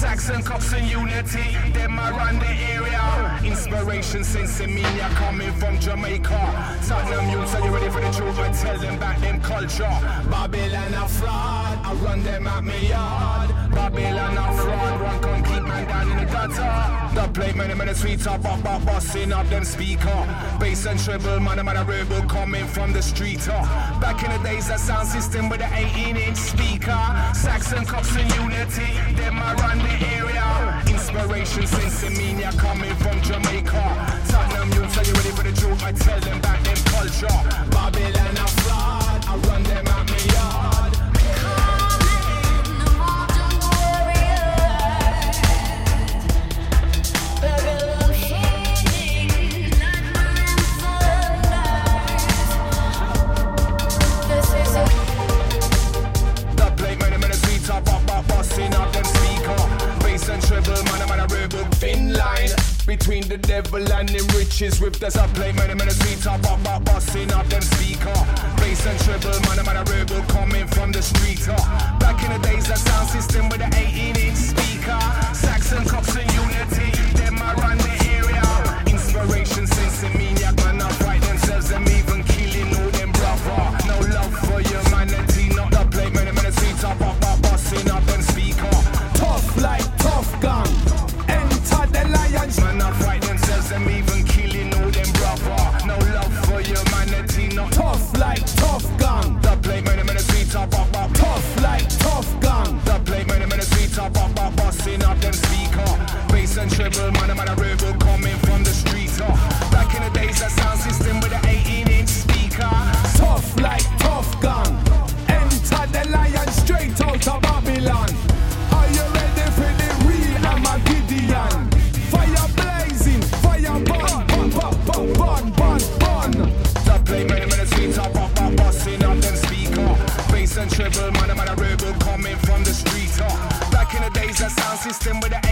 Saxon cops and unity, them I run the area. Inspiration since Emilia coming from Jamaica. Tottenham youths, are you ready for the truth? I tell them back them culture. Babylon a fraud, I run them at me yard. Babylon a fraud, come keep man down in the gutter. The plate man, man, the sweet top up, up, busting up them speaker. Bass and treble, man, man, a rebel coming from the street. Uh. Back in the days, that sound system with the 18 inch speaker. Saxon cops and unity, them I run the area. Inspiration since Emilia coming from Jamaica. Tottenham youths, are you ready for the truth? I tell them back them culture. The devil and them riches with the subplate, man, I'm in a sweet top up, up, busting up them speaker. Bass and treble, man, I'm a rebel coming from the street. uh. Back in the days, that sound and man, I'm a rebel coming from the street. Uh. Back in the days, that sound system with the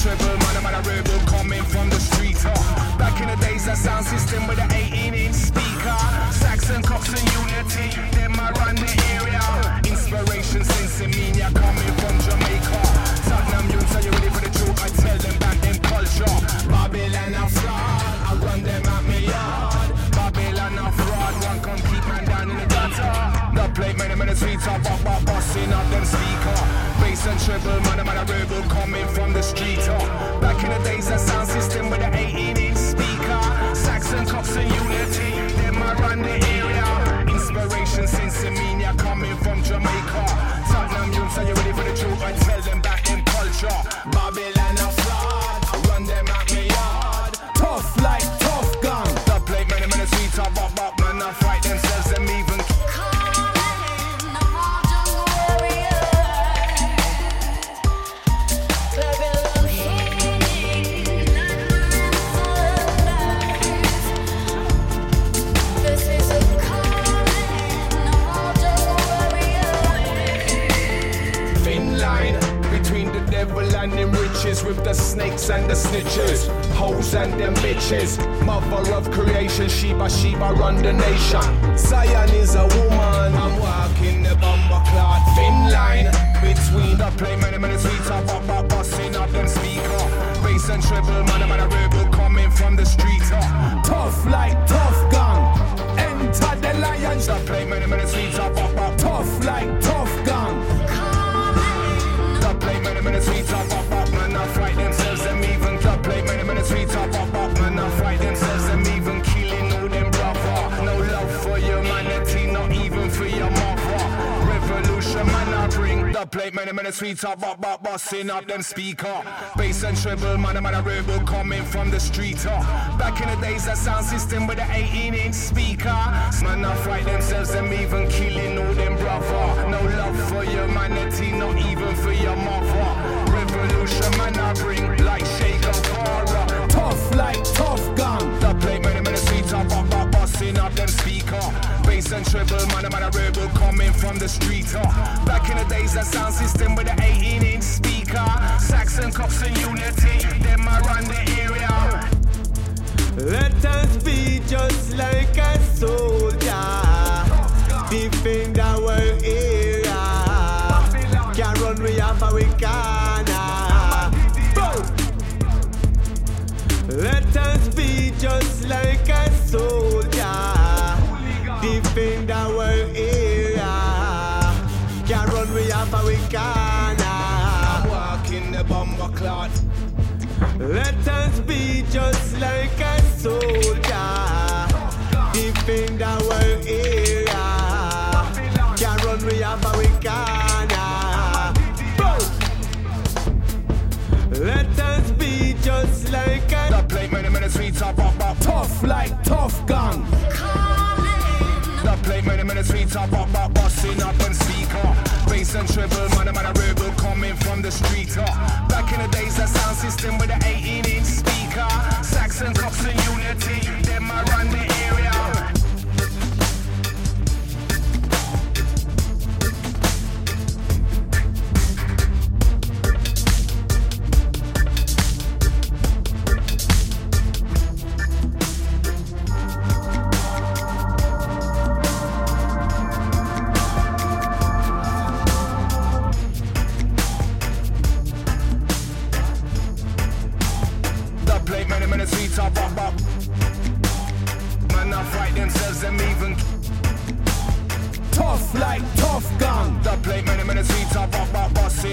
Treble, man, I'm on a rebel coming from the street. Uh. Back in the days, that sound system with the 18 inch speaker. Saxon cops and unity, Bass and treble, man, I'm a rebel coming from the street. Uh. Back in the days, that sound system with the 18 inch speaker. Saxon cops and unity, them I run the area. Inspiration since Emilia coming from Jamaica. Tottenham youths, are you ready for the truth? I tell them back in culture. Babylon a with the snakes and the snitches, hoes and them bitches. Mother of creation, Sheba, Sheba run the nation. Zion is a woman. Plate, many minutes sweet up, but but busting up them speaker. Bass and treble, man, man, a rebel coming from the street. Uh. Back in the days, that sound system with the 18 inch speaker. Man, not fight themselves, them even killing all them brother. No love for humanity, not even for your mother. Revolution, man, I bring like Shake O'Hara. Tough like tough gun. The plate, many minutes sweet up, but but busting up them speaker. Bass and treble, man, man, a rebel coming from the street. Back in the days, that sound system with the 18 inch speaker. Saxon, Cox, and Unity, them I run the area. Let us be just like a soldier, defend our clot. Let us be just like a soldier, defend our area. Can't run we up we can. Let us be just like a The plate, many minutes sweet up, up, up. Tough like tough gun. The plate, many minutes sweet up, up, up. Busting up and speaker. Bass and treble, man, man, a rebel coming from the street. Uh. Back in the days, that sound system with the 18 inch speaker. Saxon, Cox,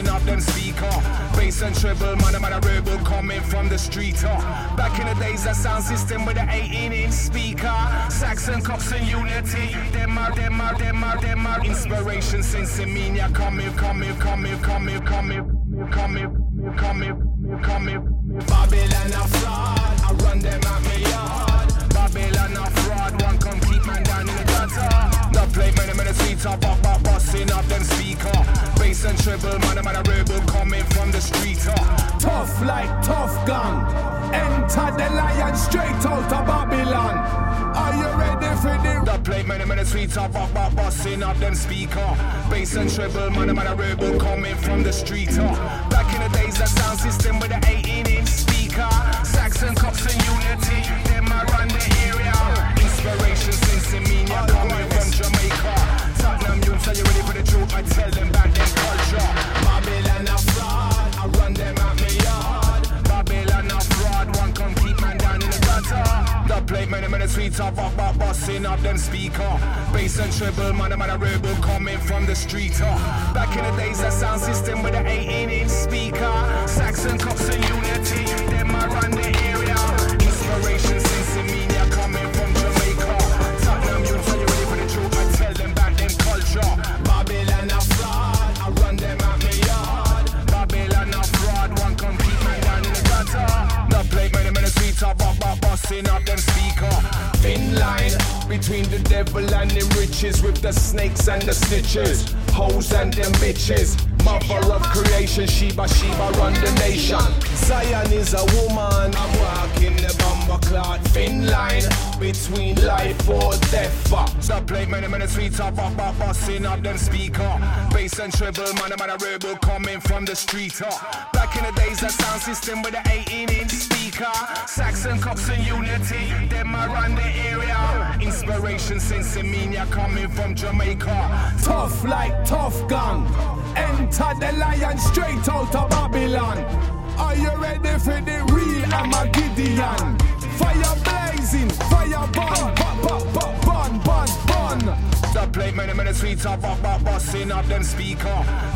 up, up them speaker. Bass and treble, man, man, a rebel coming from the street. Uh. Back in the days, that sound system with the 18 inch speaker. Saxon, Cox, and Unity. Them are, them are, them are, them are. Inspiration since Emilia coming, coming, coming, coming, coming, coming, coming, coming. Babylon a fraud, I run them at me yard. Babylon a fraud, one come keep man down in the gutter. The plate, many minutes sweet up, up, up, busting up them speaker. Bass and treble, man, man, a rebel coming from the street. Uh. Tough like tough gun. Enter the lion straight out of Babylon. Are you ready for the The plate, many minutes sweet up, up, up, busting up them speaker. Bass and treble, man, man, a rebel coming from the street. Uh. Back in the days, that sound system with the 18 inch speaker. Saxon, Cox, and Unity, them I run the area. Inspiration since Emilia coming speaker. Bass and treble, man, man, a rebel coming from the street. Back in the days, that sound system with the 18 inch speaker. Saxon, Cox, and Unity, them I run the area. Inspiration since Emilia coming from Jamaica. Tottenham youths, are you ready for the truth? I tell them back them culture. Babylon a fraud, I run them at me yard. Babylon a fraud, one come keep man down in the gutter. The plate, many minutes sweet up, up, up, busting up them speaker. Thin line between the devil and them riches with the snakes and the snitches. Hoes and them bitches. Mother of creation, Sheba, Sheba run the nation. Zion is a woman. I'm walking the bomber clot. Thin line between life or death. The plate, many minutes sweet up, up, up, busting up them speaker. Bass and treble, man, man, a rebel coming from the street. uh. Back in the days, that sound system with the 18 inch speaker. Saxon, Cox, and Unity, them I run the area. Inspiration since Emilia coming from Jamaica. Tough like tough gun? Enter the lion straight out of Babylon. Are you ready for the real Armageddon? Fire blazing, fire burn, burn, burn, burn, burn, burn. The plate, many many sweet up, up, ah, up, busting up them speaker.